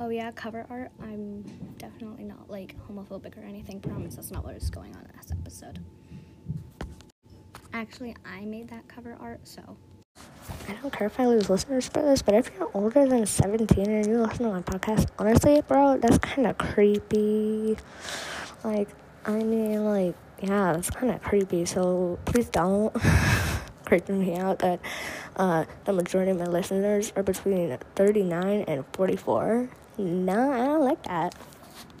Oh yeah, cover art. I'm definitely not like homophobic or anything. Promise that's not what is going on in this episode. Actually, I made that cover art, so I don't care if I lose listeners for this, but if you're older than 17 and you listen to my podcast, honestly, bro, that's kind of creepy. Like, I mean, like, yeah, that's kind of creepy. So please don't creep me out that uh, the majority of my listeners are between 39 and 44. No, I don't like that.